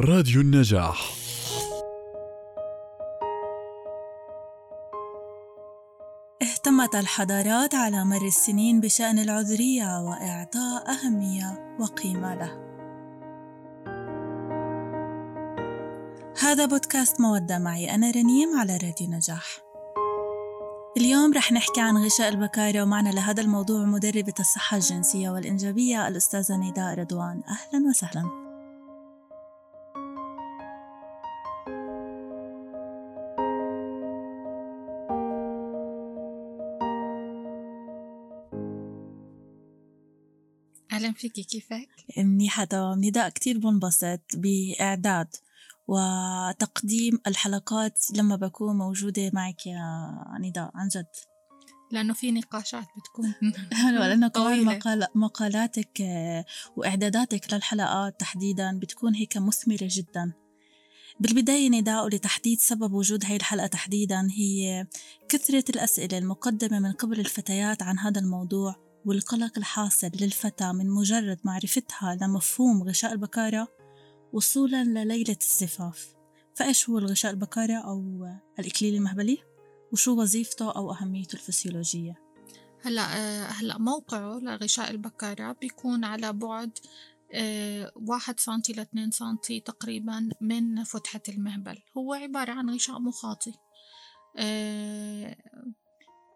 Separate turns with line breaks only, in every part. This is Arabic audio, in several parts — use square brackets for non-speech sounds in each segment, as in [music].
راديو النجاح
اهتمت الحضارات على مر السنين بشأن العذرية وإعطاء أهمية وقيمة له. هذا بودكاست مودة معي أنا رنيم على راديو نجاح. اليوم رح نحكي عن غشاء البكارة ومعنا لهذا الموضوع مدربة الصحة الجنسية والإنجابية الأستاذة نداء رضوان أهلا وسهلا
فيكي كيفك؟
منيحة تمام نداء كتير بنبسط بإعداد وتقديم الحلقات لما بكون موجودة معك يا نداء عن جد.
لأنه في نقاشات بتكون [laughs] [laughs]
لأنه كمان مقال مقالاتك وإعداداتك للحلقات تحديدا بتكون هيك مثمرة جدا. بالبداية نداء لتحديد سبب وجود هاي الحلقة تحديدا هي كثرة الأسئلة المقدمة من قبل الفتيات عن هذا الموضوع. والقلق الحاصل للفتاة من مجرد معرفتها لمفهوم غشاء البكارة وصولا لليلة الزفاف. فإيش هو الغشاء البكارة أو الإكليل المهبلي؟ وشو وظيفته أو أهميته الفسيولوجية؟
هلا هلا موقعه لغشاء البكارة بيكون على بعد واحد سنتي لاثنين سنتي تقريبا من فتحة المهبل. هو عبارة عن غشاء مخاطي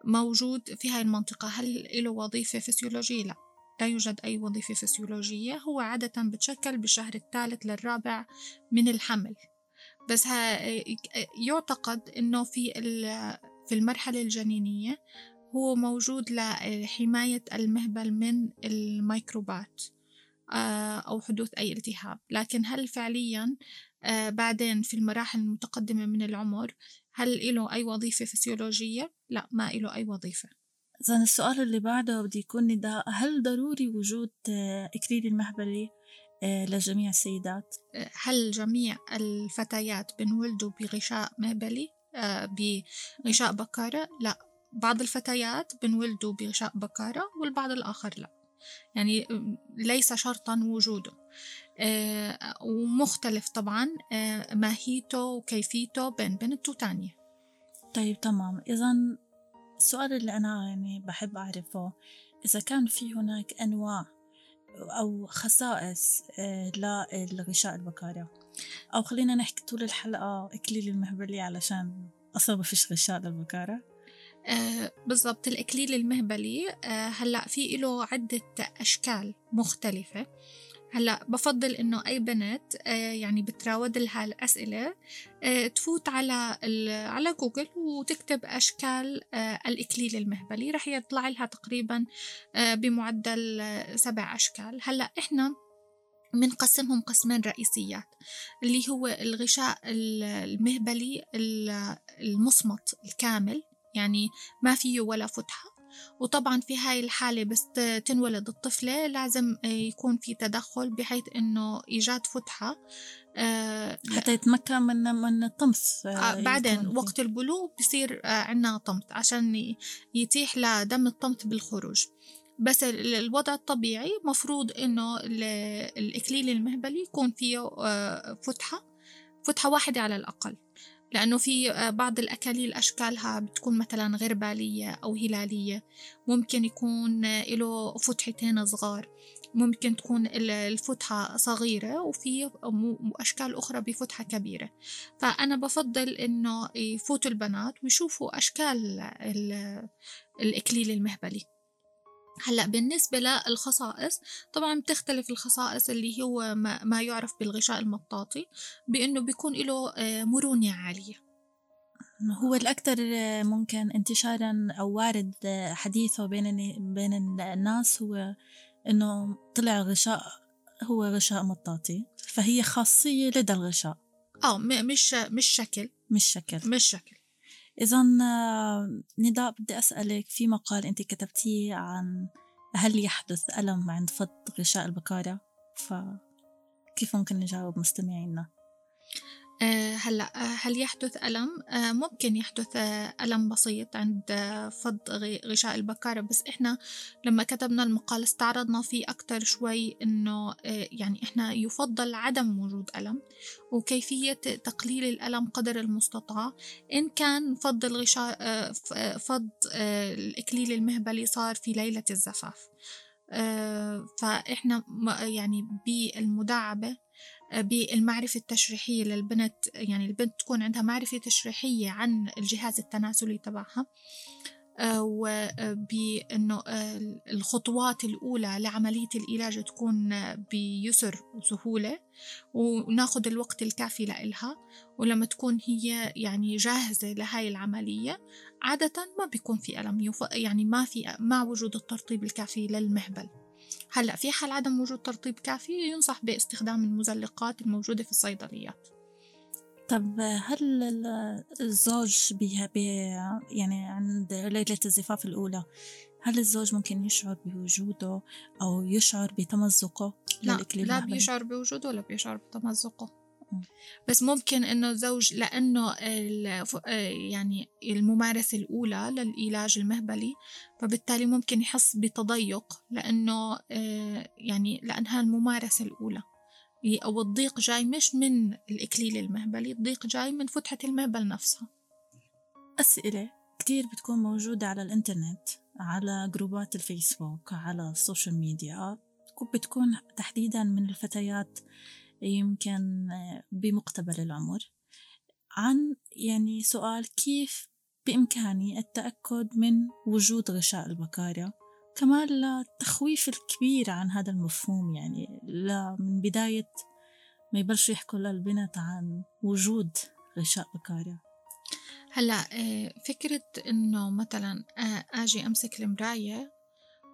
موجود في هاي المنطقة. هل له وظيفة فسيولوجية؟ لا. لا يوجد أي وظيفة فسيولوجية. هو عادة بتشكل بالشهر الثالث للرابع من الحمل. بس يعتقد أنه في في المرحلة الجنينية هو موجود لحماية المهبل من الميكروبات آه، أو حدوث أي التهاب. لكن هل فعليا آه، بعدين في المراحل المتقدمة من العمر هل له أي وظيفة فسيولوجية؟ لا ما له أي وظيفة
إذا السؤال اللي بعده بدي يكون نداء هل ضروري وجود آه، إكليل المهبلي آه، لجميع السيدات؟
هل جميع الفتيات بنولدوا بغشاء مهبلي بغشاء بكارة؟ لا بعض الفتيات بنولدوا بغشاء بكارة والبعض الآخر لا يعني ليس شرطا وجوده آه، ومختلف طبعا آه، ماهيته وكيفيته بين بنت وتانية
طيب تمام. إذا السؤال اللي أنا يعني بحب أعرفه إذا كان في هناك أنواع أو خصائص آه، للغشاء البكارة أو خلينا نحكي طول الحلقة إكليل المهبلي علشان أصلا ما فيش غشاء للبكارة
آه بالضبط. الإكليل المهبلي آه هلأ في له عدة أشكال مختلفة. هلا بفضل إنه أي بنت آه يعني بتراود لها الأسئلة آه تفوت على على جوجل وتكتب أشكال آه الإكليل المهبلي. رح يطلع لها تقريبا بمعدل سبع أشكال. هلا إحنا بنقسمهم قسمين رئيسيات اللي هو الغشاء المهبلي المصمت الكامل يعني ما فيه ولا فتحة. وطبعا في هاي الحالة بس تنولد الطفلة لازم يكون في تدخل بحيث إنه إيجاد فتحة
آه، حتى يتمكن من من الطمس
آه بعدين وقت البلوغ بصير آه عندنا طمس عشان يتيح لدم الطمس بالخروج. بس الوضع الطبيعي مفروض إنه الإكليل المهبلي يكون فيه آه فتحة فتحة واحدة على الأقل. لأنه في آه، بعض الأكاليل أشكالها بتكون مثلا غربالية أو هلالية. ممكن يكون آه، له فتحتين صغار. ممكن تكون الفتحة صغيرة وفي أشكال أخرى بفتحة كبيرة. فأنا بفضل إنه يفوتوا البنات ويشوفوا أشكال الإكليل المهبلي. هلأ بالنسبة للخصائص طبعا بتختلف الخصائص اللي هو ما يعرف بالغشاء المطاطي بأنه بيكون له آه، مرونة عالية.
هو الأكثر آه، ممكن انتشارا أو وارد آه، حديثه بين بين الناس هو إنه طلع غشاء هو غشاء مطاطي فهي خاصية لدى الغشاء.
آه مش مش شكل.
مش شكل.
مش شكل.
إذا نداء بدي أسألك في مقال أنت كتبتيه عن هل يحدث ألم عند فض غشاء البكارة فكيف ممكن نجاوب مستمعينا؟
آه، هلا آه، هل يحدث ألم؟ آه، ممكن يحدث ألم بسيط عند فض غشاء البكارة بس إحنا لما كتبنا المقال استعرضنا فيه أكتر شوي إنه يعني إحنا يفضل عدم وجود ألم وكيفية تقليل الألم قدر المستطاع إن كان فض الغشاء فض الإكليل المهبلي صار في ليلة الزفاف فإحنا يعني بالمداعبة بالمعرفة التشريحية للبنت يعني البنت تكون عندها معرفة تشريحية عن الجهاز التناسلي تبعها. آه، وبأنه آه، الخطوات الأولى لعملية العلاج تكون بيسر وسهولة وناخد الوقت الكافي لإلها. ولما تكون هي يعني جاهزة لهاي العملية عادة ما بيكون في ألم يعني ما في مع وجود الترطيب الكافي للمهبل. هلا في حال عدم وجود ترطيب كافي ينصح باستخدام المزلقات الموجودة في الصيدليات.
طب هل الزوج بي يعني عند ليلة الزفاف الأولى هل الزوج ممكن يشعر بوجوده أو يشعر بتمزقه
لا لا بيشعر بوجوده ولا بيشعر بتمزقه. بس ممكن إنه الزوج لأنه يعني الممارسة الأولى للعلاج المهبلي فبالتالي ممكن يحس بتضيق لأنه يعني لانها الممارسة الأولى. أو الضيق جاي مش من الإكليل المهبلي الضيق جاي من فتحة المهبل نفسها.
أسئلة كتير بتكون موجودة على الإنترنت على جروبات الفيسبوك على ال social media بتكون تحديدا من الفتيات يمكن بمقتبل العمر. عن يعني سؤال كيف بإمكاني التأكد من وجود غشاء البكارة كمان للتخويف الكبير عن هذا المفهوم يعني من بداية ما يبلشوا يحكوا للبنت عن وجود غشاء بكارة
هلا آه، فكرة إنه مثلا آه، أجي أمسك المراية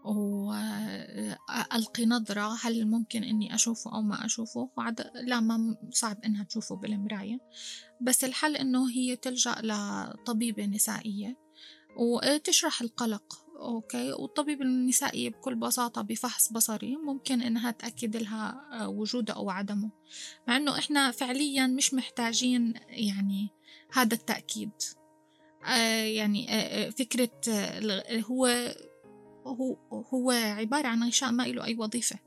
وألقي نظرة هل ممكن إني أشوفه أو ما أشوفه. وعد... لا ما صعب إنها تشوفه بالمراية. بس الحل إنه هي تلجأ لطبيبة نسائية وتشرح القلق أوكي؟ والطبيب النسائية بكل بساطة بفحص بصري ممكن إنها تأكد لها وجوده أو عدمه. مع إنه إحنا فعليا مش محتاجين يعني هذا التأكيد. آه يعني آه فكرة هو هو هو عبارة عن غشاء ما له أي وظيفة.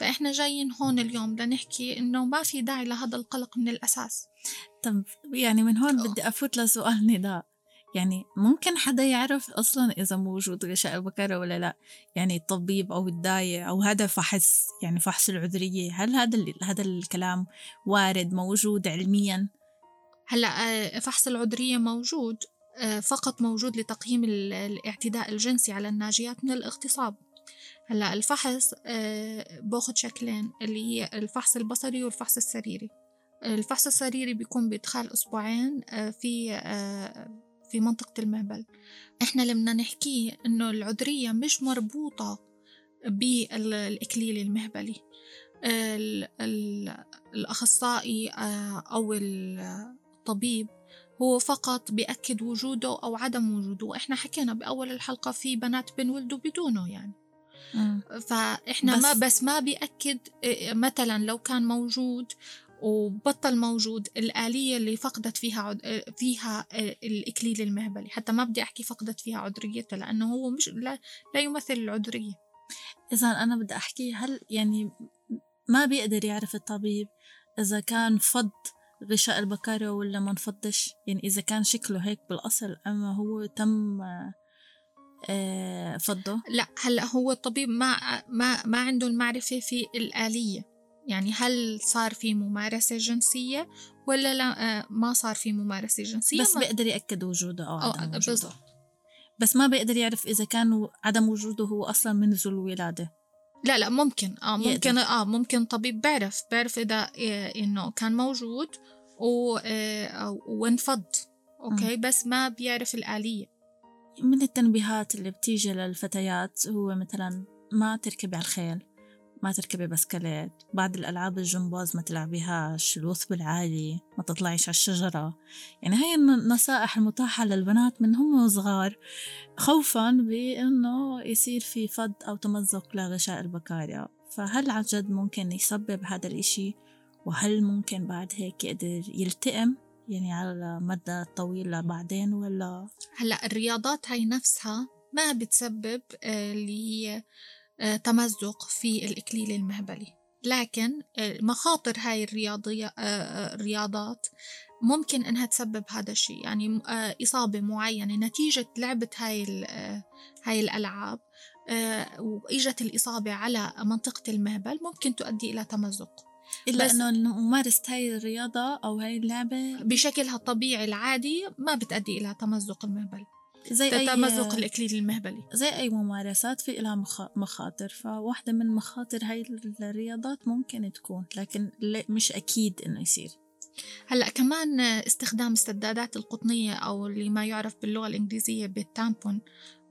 فإحنا جايين هون اليوم لنحكي إنه ما في داعي لهذا القلق من الأساس.
طب يعني من هون بدي أفوت لسؤال نداء يعني ممكن حدا يعرف أصلا إذا موجود غشاء البكرة ولا لا يعني الطبيب أو الداية أو هذا فحص يعني فحص العذرية. هل هذا هذا الكلام وارد موجود علميا؟
هلأ آه، فحص العذرية موجود. فقط موجود لتقييم الاعتداء الجنسي على الناجيات من الاغتصاب. هلأ الفحص آه، باخد شكلين اللي هي الفحص البصري والفحص السريري. الفحص السريري بيكون بإدخال أسبوعين آه، في في منطقة المهبل. إحنا لما نحكيه إنه العذرية مش مربوطة بالإكليل المهبلي. الأخصائي أو الطبيب هو فقط بيأكد وجوده أو عدم وجوده. وإحنا حكينا بأول الحلقة في بنات بنولدوا بدونه يعني. فإحنا بس ما بس ما بيأكد مثلا لو كان موجود وبطل موجود الآلية اللي فقدت فيها عد... فيها الإكليل المهبلي. حتى ما بدي أحكي فقدت فيها عذريتها لأنه هو مش لا, لا يمثل العذرية.
إذا أنا بدي أحكي هل يعني ما بيقدر يعرف الطبيب إذا كان فض غشاء البكارة ولا ما نفضش؟ يعني إذا كان شكله هيك بالأصل أما هو تم آه، فضه.
لا هلأ هو الطبيب ما ما ما عنده المعرفة في الآلية. يعني هل صار في ممارسة جنسية ولا لا؟ آه، ما صار في ممارسة جنسية
بس بيقدر يأكد وجوده أو عدم وجوده. بالضبط. بس ما بيقدر يعرف إذا كان عدم وجوده هو أصلا منذ الولادة.
لا لا ممكن. آه ممكن يقدر. آه ممكن طبيب بيعرف بيعرف إذا إيه إنه كان موجود و... آه وانفض okay. بس ما بيعرف الآلية.
من التنبيهات اللي بتيجي للفتيات هو مثلا ما تركبي على الخيل ما تركبي بسكليت بعض الألعاب الجمباز ما تلعبيهاش الوثب العالي ما تطلعيش على الشجرة. يعني هاي النصائح المتاحة للبنات من هم صغار خوفا بأنه يصير في فض أو تمزق لغشاء البكاريا. فهل عن جد ممكن يسبب هذا الإشي؟ وهل ممكن بعد هيك يقدر يلتئم؟ يعني على مدى طويل بعدين ولا؟
هلأ الرياضات هاي نفسها ما بتسبب آه، اللي هي آه، تمزق في الإكليل المهبلي. لكن آه، مخاطر هاي الرياضية الرياضات ممكن إنها تسبب هذا الشيء. يعني إصابة معينة نتيجة لعبة هاي هاي الألعاب وإجت الإصابة على منطقة المهبل ممكن تؤدي إلى تمزق.
إلا إنه ممارسة هاي الرياضة أو هاي اللعبة
بشكلها الطبيعي العادي ما بتأدي إلى تمزق المهبل زي أي تمزق الإكليل المهبلي.
زي أي ممارسات في لها مخاطر فواحدة من مخاطر هاي الرياضات ممكن تكون لكن مش أكيد إنه يصير.
هلأ كمان استخدام السدادات القطنية أو اللي ما يعرف باللغة الإنجليزية بالتامبون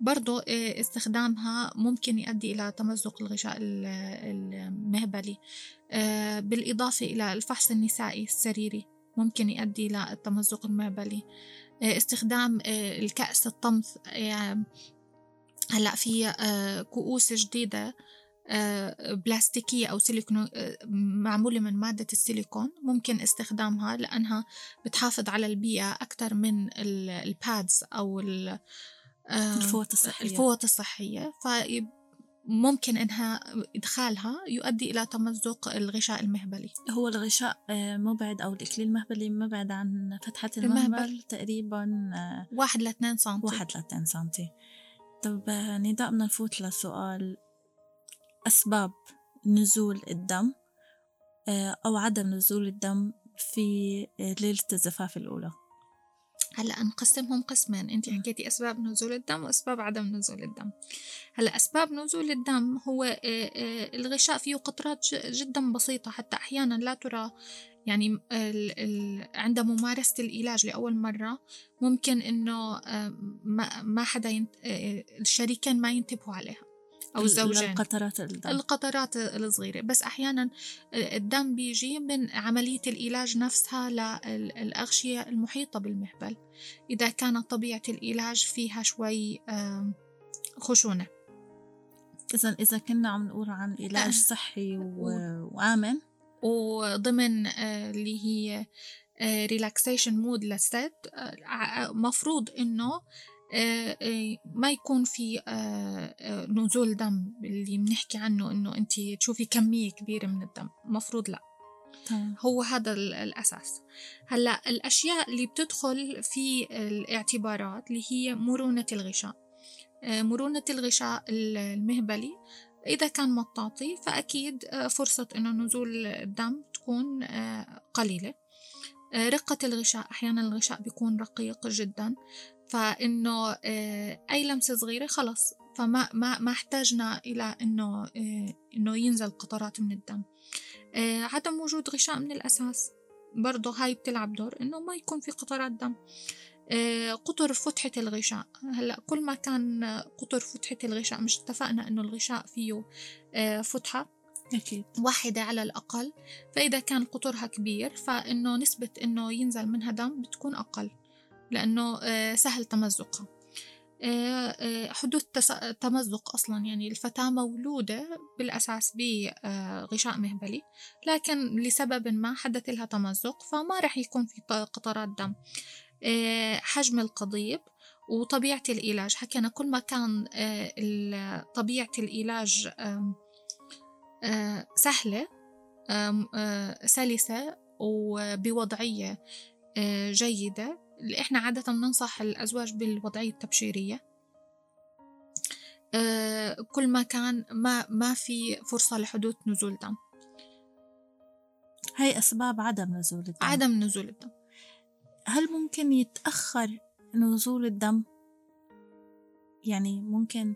برضو آه، استخدامها ممكن يؤدي إلى تمزق الغشاء المهبلي. آه، بالإضافة إلى الفحص النسائي السريري ممكن يؤدي إلى التمزق المهبلي. آه، استخدام الكأس الطمث هلأ في كؤوس جديدة بلاستيكية أو سيليكون معمولة من مادة السيليكون ممكن استخدامها لأنها بتحافظ على البيئة أكثر من البادز أو
الفوط الصحية.
الفوط الصحية. فممكن إنها إدخالها يؤدي إلى تمزق الغشاء المهبلي.
هو الغشاء آه، مبعد أو الإكليل المهبلي مبعد عن فتحة المهبل. تقريبا
آه، واحد لاثنين سنتي.
واحد لاثنين سنتي. طب آه، نداء بدنا نفوت لسؤال أسباب نزول الدم أو عدم نزول الدم في ليلة الزفاف الأولى.
هلأ نقسمهم قسمين انت حكيتي أسباب نزول الدم وأسباب عدم نزول الدم. هلأ أسباب نزول الدم هو الغشاء فيه قطرات جدا بسيطة حتى أحيانا لا ترى يعني عند ممارسة العلاج لأول مرة ممكن إنه آه، ما حدا الشريكين ما ينتبهوا عليها.
أو الزوجين القطرات
الدم. القطرات الصغيرة. بس أحيانا الدم بيجي من عملية العلاج نفسها للأغشية المحيطة بالمهبل. إذا كانت طبيعة العلاج فيها شوي خشونة.
إذا إذا كنا عم نقول عن علاج آه. صحي وآمن.
وضمن آه، اللي هي relaxation mode للست مفروض إنه آه، آه، ما يكون في آه، نزول دم اللي بنحكي عنه إنه انت تشوفي كمية كبيرة من الدم. مفروض لا. هو هذا الأساس. هلأ الأشياء اللي بتدخل في الاعتبارات اللي هي مرونة الغشاء. مرونة الغشاء المهبلي إذا كان مطاطي فأكيد فرصة إنه نزول الدم تكون قليلة. رقة الغشاء أحيانا الغشاء بيكون رقيق جدا. فإنه آه، أي لمسة صغيرة خلص. فما ما ما احتاجنا إلى إنه آه، إنه ينزل قطرات من الدم. آه، عدم وجود غشاء من الأساس. برضه هاي بتلعب دور إنه ما يكون في قطرات دم. قطر فتحة الغشاء. هلأ كل ما كان قطر فتحة الغشاء مش اتفقنا إنه الغشاء فيه فتحة
أكيد.
واحدة على الأقل. فإذا كان قطرها كبير فإنه نسبة إنه ينزل منها دم بتكون أقل. لأنه آه، سهل تمزقها آه، آه، حدوث تمزق أصلا يعني الفتاة مولودة بالأساس بغشاء مهبلي لكن لسبب ما حدث لها تمزق فما رح يكون في قطرات دم. حجم القضيب وطبيعة العلاج. حكينا كل ما كان طبيعة العلاج سهلة سلسة وبوضعية جيدة اللي إحنا عادة ننصح الأزواج بالوضعية التبشيرية. آه، كل ما كان ما ما في فرصة لحدوث نزول دم.
هاي أسباب عدم نزول الدم.
عدم نزول الدم.
هل ممكن يتأخر نزول الدم؟ يعني ممكن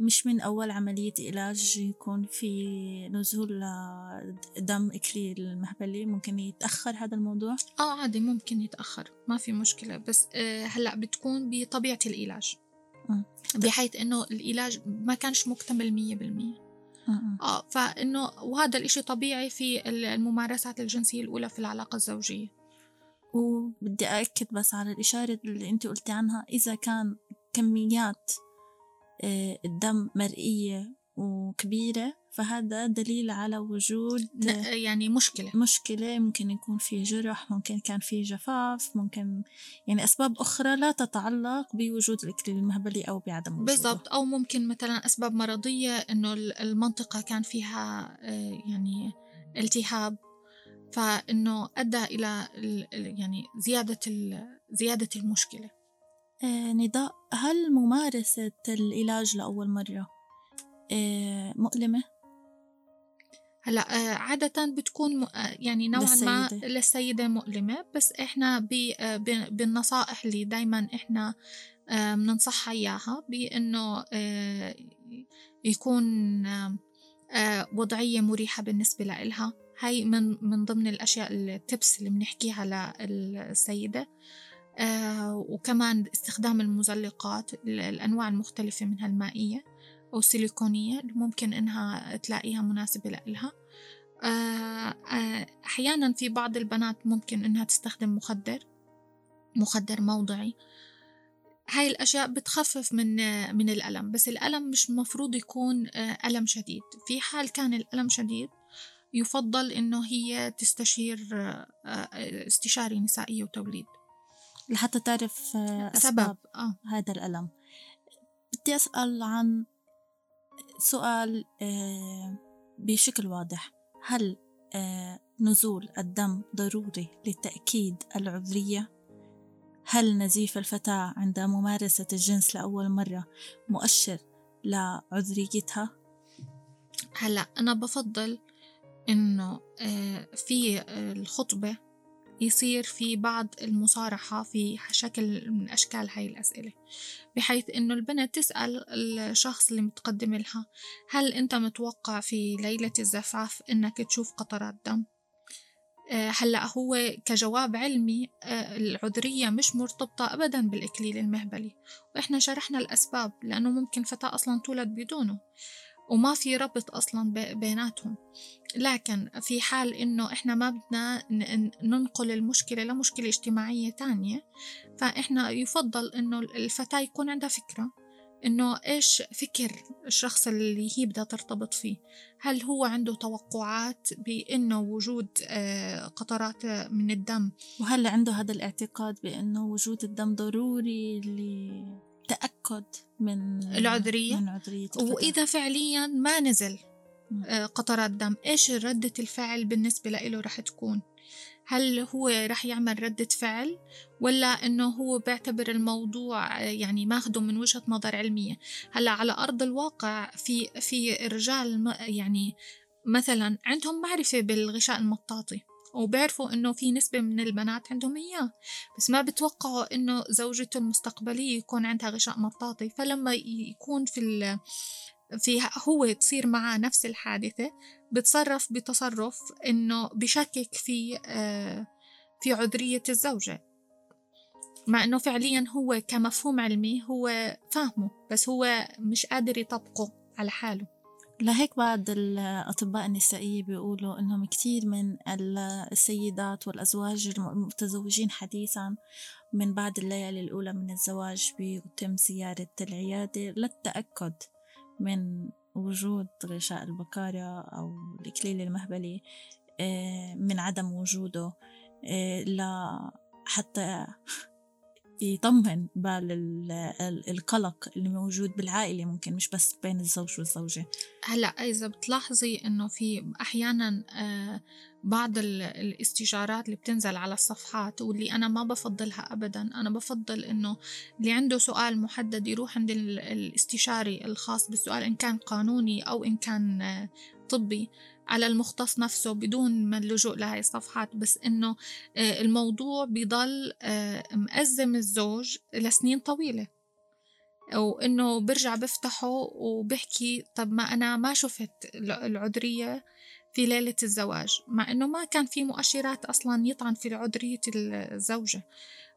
مش من أول عملية علاج يكون في نزول دم إكليل المهبلي ممكن يتأخر هذا الموضوع؟
آه عادي ممكن يتأخر ما في مشكلة بس آه هلأ بتكون بطبيعة العلاج بحيث إنه العلاج ما كانش مكتمل مية بالمية. آه فإنه وهذا الإشي طبيعي في الممارسات الجنسية الأولى في العلاقة الزوجية.
وبدي أأكد بس على الإشارة اللي أنت قلتي عنها إذا كان كميات آه، الدم مرئية وكبيرة فهذا دليل على وجود
يعني مشكلة.
مشكلة. ممكن يكون في جرح ممكن كان في جفاف ممكن يعني أسباب أخرى لا تتعلق بوجود الإكليل المهبلي أو بعدم وجوده.
بالضبط. أو ممكن مثلا أسباب مرضية إنه المنطقة كان فيها آه، يعني التهاب فإنه أدى إلى يعني زيادة زيادة المشكلة.
آه نداء. هل ممارسة العلاج لأول مرة آه مؤلمة؟
هلا آه عادة بتكون آه، يعني نوعا ما للسيدة. مؤلمة بس إحنا آه، بالنصائح اللي دايما إحنا بننصحها إياها بإنه يكون وضعية مريحة بالنسبة لإلها. هاي من من ضمن الأشياء التبس اللي بنحكيها للسيدة. آه وكمان استخدام المزلقات الأنواع المختلفة منها المائية أو السيليكونية اللي ممكن إنها تلاقيها مناسبة لإلها. آه آه أحيانا في بعض البنات ممكن إنها تستخدم مخدر مخدر موضعي. هاي الأشياء بتخفف من من الألم بس الألم مش مفروض يكون آه، ألم شديد. في حال كان الألم شديد يفضل إنه هي تستشير آه، آه، استشاري نسائي وتوليد.
لحتى تعرف أسباب سبب. آه. هذا الألم بدي أسأل عن سؤال بشكل واضح هل نزول الدم ضروري لتأكيد العذرية؟ هل نزيف الفتاة عند ممارسة الجنس لأول مرة مؤشر لعذريتها؟
هلأ أنا بفضل إنه آه، في الخطبة يصير في بعض المصارحة في شكل من أشكال هاي الأسئلة بحيث إنه البنت تسأل الشخص اللي متقدم لها هل أنت متوقع في ليلة الزفاف إنك تشوف قطرات دم؟ آه، هلأ هو كجواب علمي آه، العذرية مش مرتبطة أبدا بالإكليل المهبلي وإحنا شرحنا الأسباب لأنه ممكن فتاة أصلا تولد بدونه وما في ربط أصلا بيناتهم. لكن في حال إنه إحنا ما بدنا ننقل المشكلة لمشكلة اجتماعية تانية فإحنا يفضل إنه الفتاة يكون عندها فكرة إنه إيش فكر الشخص اللي هي بدها ترتبط فيه. هل هو عنده توقعات بإنه وجود آه، قطرات من الدم؟
وهل عنده هذا الاعتقاد بأنه وجود الدم ضروري لتأكد من
العذرية. من عذرية وإذا فعليا ما نزل آه، قطرات دم إيش ردة الفعل بالنسبة له رح تكون؟ هل هو رح يعمل ردة فعل ولا إنه هو بيعتبر الموضوع يعني ماخده من وجهة نظر علمية؟ هلا على أرض الواقع في في رجال يعني مثلا عندهم معرفة بالغشاء المطاطي. وبيعرفوا إنه في نسبة من البنات عندهم إياه. بس ما بتوقعوا إنه زوجته المستقبلية يكون عندها غشاء مطاطي. فلما يكون في في هو تصير معاه نفس الحادثة بتصرف بتصرف إنه بشكك في آه، في عذرية الزوجة. مع إنه فعليا هو كمفهوم علمي هو فاهمه بس هو مش قادر يطبقه على حاله.
لهيك بعض الأطباء النسائية بيقولوا إنهم كثير من السيدات والأزواج المتزوجين حديثا من بعد الليالي الأولى من الزواج بيتم زيارة العيادة للتأكد من وجود غشاء البكارة أو الإكليل المهبلي آه، من عدم وجوده آه، حتى يطمن بال القلق اللي موجود بالعائلة ممكن مش بس بين الزوج والزوجة.
هلأ إذا بتلاحظي إنه في أحيانا آه، بعض الاستشارات اللي بتنزل على الصفحات واللي أنا ما بفضلها أبدا أنا بفضل إنه اللي عنده سؤال محدد يروح عند الاستشاري الخاص بالسؤال إن كان قانوني أو إن كان آه، طبي. على المختص نفسه بدون ما اللجوء لهاي الصفحات بس إنه آه، الموضوع بيضل مأزم الزوج لسنين طويلة. وإنه برجع بفتحه وبحكي طب ما أنا ما شفت العذرية في ليلة الزواج مع إنه ما كان في مؤشرات أصلا يطعن في عذرية الزوجة.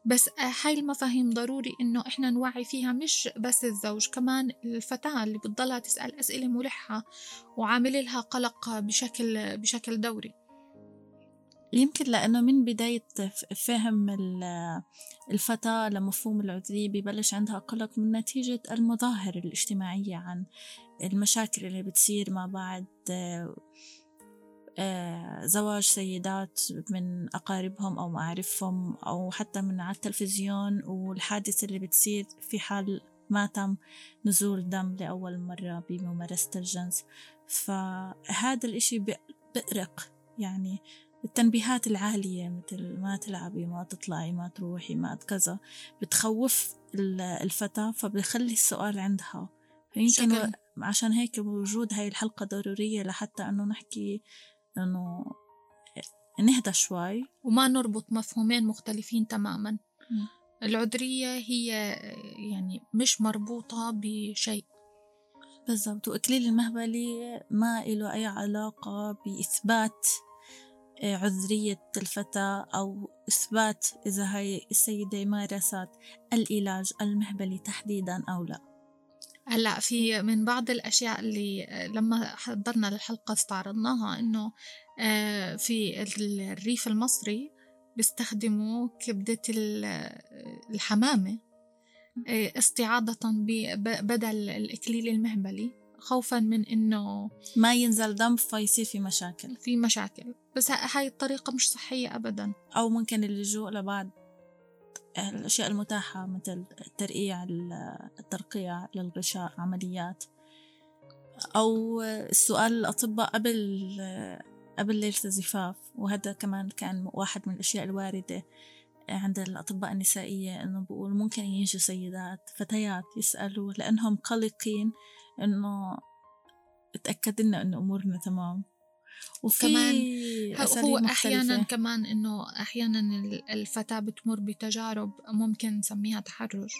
بس هاي المفاهيم ضروري إنه إحنا نوعي فيها مش بس الزوج كمان الفتاة اللي بتضلها تسأل أسئلة ملحة وعامل لها قلق بشكل بشكل دوري.
يمكن لأنه من بداية فهم الفتاة لمفهوم العذرية ببلش عندها قلق من نتيجة المظاهر الاجتماعية عن المشاكل اللي بتصير ما بعد آه، زواج سيدات من أقاربهم أو معارفهم أو حتى من على التلفزيون والحادثة اللي بتصير في حال ما تم نزول دم لأول مرة بممارسة الجنس. فهذا الإشي بأرق يعني التنبيهات العالية مثل ما تلعبي ما تطلعي ما تروحي ما كذا بتخوف الفتاة فبخلي السؤال عندها. يمكن عشان هيك وجود هاي الحلقة ضرورية لحتى إنه نحكي إنه نهدى شوي.
وما نربط مفهومين مختلفين تماما. م. العذرية هي يعني مش مربوطة بشيء.
بالضبط. وإكليل المهبلي ما له أي علاقة بإثبات آه، عذرية الفتاة أو إثبات إذا هاي السيدة مارست العلاج المهبلي تحديدا أو لا.
هلأ في من بعض الأشياء اللي لما حضرنا للحلقه استعرضناها إنه آه، في الريف المصري بيستخدموا كبدة الحمامة آه، استعاضة بدل الإكليل المهبلي خوفا من إنه
ما ينزل دم فيصير في مشاكل.
في مشاكل. بس هاي الطريقة مش صحية أبدا.
أو ممكن اللجوء لبعض. الأشياء المتاحة مثل ترقيع الترقيع للغشاء عمليات. أو السؤال الأطباء قبل قبل ليلة الزفاف وهذا كمان كان واحد من الأشياء الواردة عند الأطباء النسائية إنه بقول ممكن يجوا سيدات فتيات يسألوا لأنهم قلقين إنه تأكد لنا إنه أمورنا تمام.
وفي كمان هو أحيانا كمان إنه أحيانا الفتاة بتمر بتجارب ممكن نسميها تحرش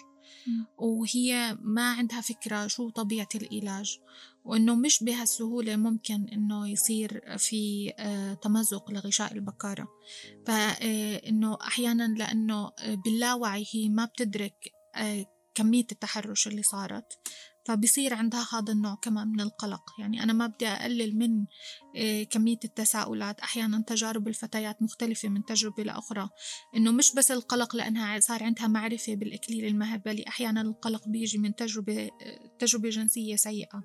وهي ما عندها فكرة شو طبيعة العلاج وإنه مش بهالسهولة ممكن إنه يصير في آه، تمزق لغشاء البكارة. فإنه آه، أحيانا لأنه باللاوعي هي ما بتدرك آه، كمية التحرش اللي صارت. فبصير عندها هذا النوع كمان من القلق. يعني أنا ما بدي أقلل من آه، كمية التساؤلات. أحيانا تجارب الفتيات مختلفة من تجربة لأخرى. إنه مش بس القلق لأنها صار عندها معرفة بالإكليل المهبلي. أحيانا القلق بيجي من تجربة آه، تجربة جنسية سيئة.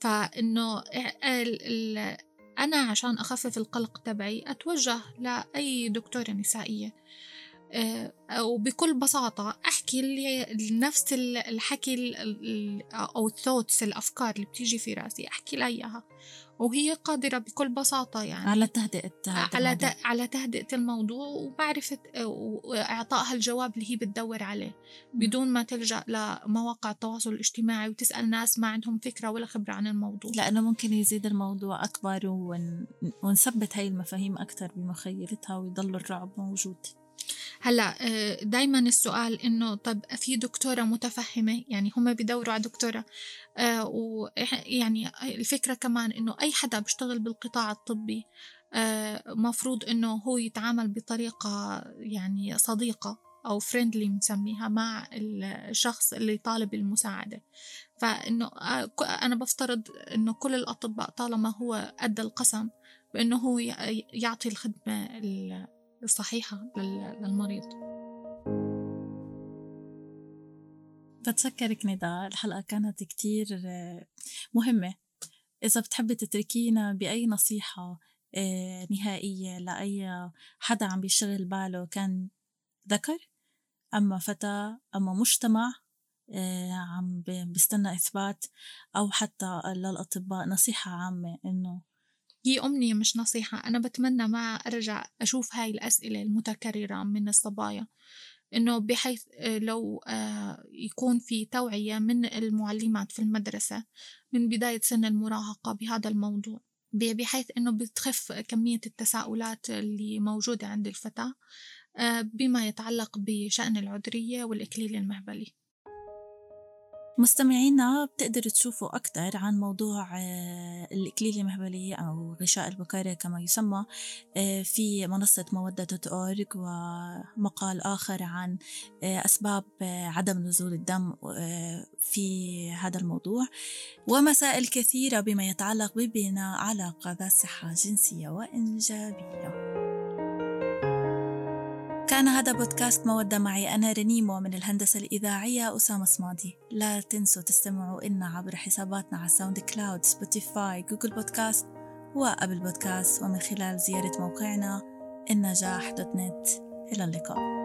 فإنه آه، أنا عشان أخفف القلق تبعي أتوجه لأي دكتورة نسائية. وبكل بساطة أحكي لي نفس الحكي أو الثوتس الأفكار اللي بتيجي في رأسي أحكي لها إياها. وهي قادرة بكل بساطة يعني
على تهدئة
على على تهدئة الموضوع ومعرفة وإعطائها الجواب اللي هي بتدور عليه. بدون ما تلجأ لمواقع التواصل الاجتماعي وتسأل ناس ما عندهم فكرة ولا خبرة عن الموضوع.
لأنه ممكن يزيد الموضوع أكبر ون... ونثبت هاي المفاهيم أكثر بمخيلتها ويضل الرعب موجود.
هلا آه، دايما السؤال إنه طب في دكتورة متفهمة؟ يعني هم بدوروا على دكتورة. آه، ويعني الفكرة كمان إنه أي حدا بيشتغل بالقطاع الطبي آه، مفروض إنه هو يتعامل بطريقة يعني صديقة أو فريندلي بنسميها مع الشخص اللي طالب المساعدة. فإنه أنا بفترض إنه كل الأطباء طالما هو أدى القسم بإنه هو يعطي الخدمة الصحيحة للمريض.
بتشكرك نداء الحلقة كانت كتير مهمة. إذا بتحبي تتركينا بأي نصيحة آه، نهائية لأي حدا عم بيشغل باله كان ذكر؟ أما فتاة أما مجتمع آه، عم بيستنى إثبات أو حتى للأطباء نصيحة عامة إنه
هي أمنية مش نصيحة. أنا بتمنى ما أرجع أشوف هاي الأسئلة المتكررة من الصبايا. إنه بحيث آه، لو آه، يكون في توعية من المعلمات في المدرسة من بداية سن المراهقة بهذا الموضوع. بحيث إنه بتخف كمية التساؤلات اللي موجودة عند الفتاة آه، بما يتعلق بشأن العذرية والإكليل المهبلي.
مستمعينا بتقدروا تشوفوا أكثر عن موضوع آه، الإكليل المهبلية أو غشاء البكارة كما يسمى آه، في منصة مودة dot org ومقال آخر عن آه، أسباب عدم نزول الدم في هذا الموضوع. ومسائل كثيرة بما يتعلق ببناء علاقة ذات صحة جنسية وإنجابية. كان هذا بودكاست مودة معي. أنا رنيم ومن الهندسة الإذاعية أسامة صمادي. لا تنسوا تستمعوا إلنا عبر حساباتنا على SoundCloud Spotify Google Podcast وأبل بودكاست. ومن خلال زيارة موقعنا النجاح دوت نت. إلى اللقاء.